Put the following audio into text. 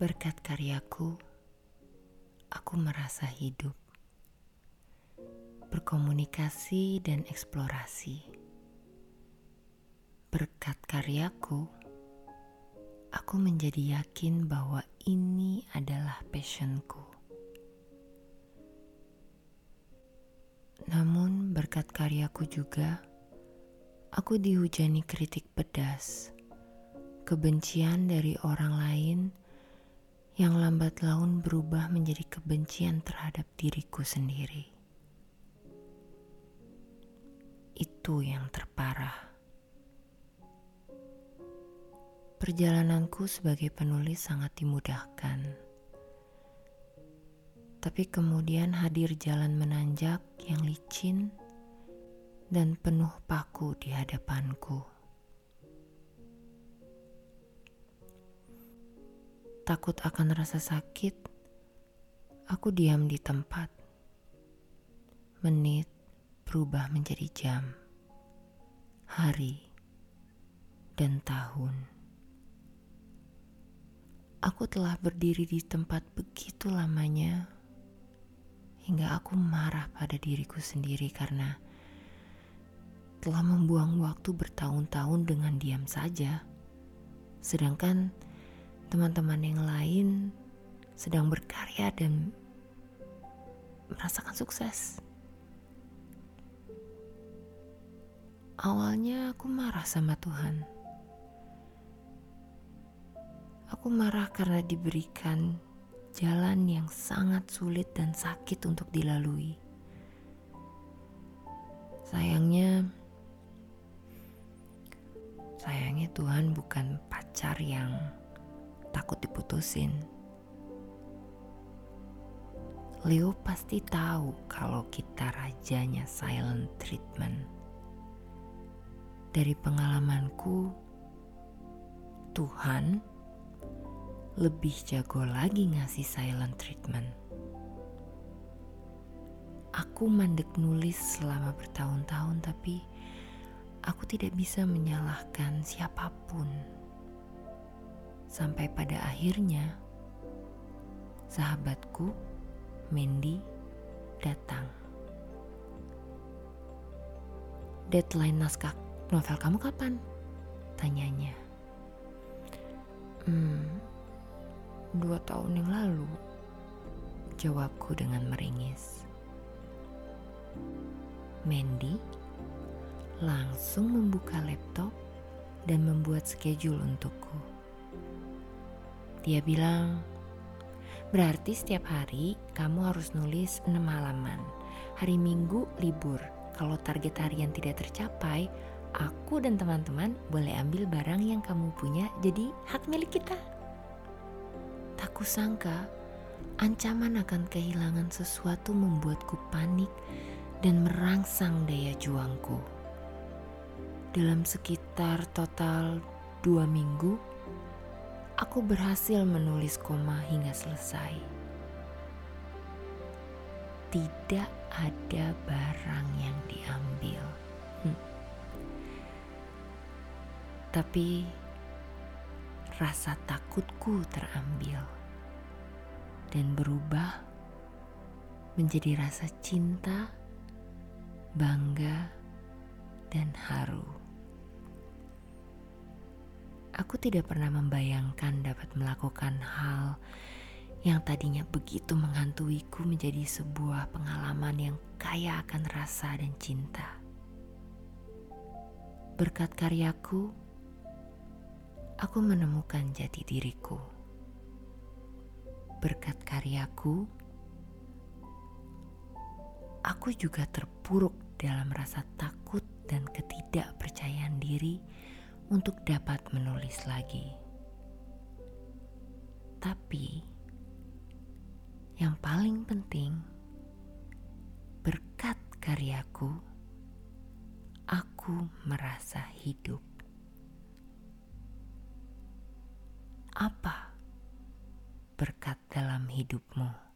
Berkat karyaku, aku merasa hidup, berkomunikasi, dan eksplorasi. Berkat karyaku, aku menjadi yakin bahwa ini adalah passionku. Namun, berkat karyaku juga, aku dihujani kritik pedas, kebencian dari orang lain yang lambat laun berubah menjadi kebencian terhadap diriku sendiri. Itu yang terparah. Perjalananku sebagai penulis sangat dimudahkan. Tapi kemudian hadir jalan menanjak yang licin dan penuh paku di hadapanku. Takut akan rasa sakit, aku diam di tempat. Menit berubah menjadi jam, hari, dan tahun. Aku telah berdiri di tempat begitu lamanya hingga aku marah pada diriku sendiri karena telah membuang waktu bertahun-tahun dengan diam saja. Sedangkan teman-teman yang lain sedang berkarya dan merasakan sukses. Awalnya aku marah sama Tuhan Aku marah karena diberikan jalan yang sangat sulit dan sakit untuk dilalui. Sayangnya, sayangnya Tuhan bukan pacar yang takut diputusin. Leo pasti tahu kalau kita rajanya silent treatment. Dari pengalamanku, Tuhan lebih jago lagi ngasih silent treatment. Aku mandek nulis selama bertahun-tahun tapi aku tidak bisa menyalahkan siapa pun. Sampai pada akhirnya sahabatku Mandy datang. Deadline naskah novel kamu kapan? Tanyanya. Hmm, Dua tahun yang lalu, jawabku dengan meringis. Mandy langsung membuka laptop dan membuat schedule untukku. Dia bilang, berarti setiap hari kamu harus nulis 6 halaman. Hari Minggu libur. Kalau target harian tidak tercapai, aku dan teman-teman boleh ambil barang yang kamu punya jadi hak milik kita. Tak kusangka, ancaman akan kehilangan sesuatu membuatku panik dan merangsang daya juangku. Dalam sekitar total dua minggu, aku berhasil menulis koma hingga selesai. Tidak ada barang yang diambil. Hm. Tapi rasa takutku terambil dan berubah menjadi rasa cinta, bangga, dan haru. Aku tidak pernah membayangkan melakukan hal yang tadinya begitu menghantuiku menjadi sebuah pengalaman yang kaya akan rasa dan cinta. Berkat karyaku, aku menemukan jati diriku. Berkat karyaku, aku juga terpuruk dalam rasa takut dan ketidakpercayaan diri untuk dapat menulis lagi. Tapi yang paling penting, berkat karyaku, aku merasa hidup. apa berkat dalam hidupmu.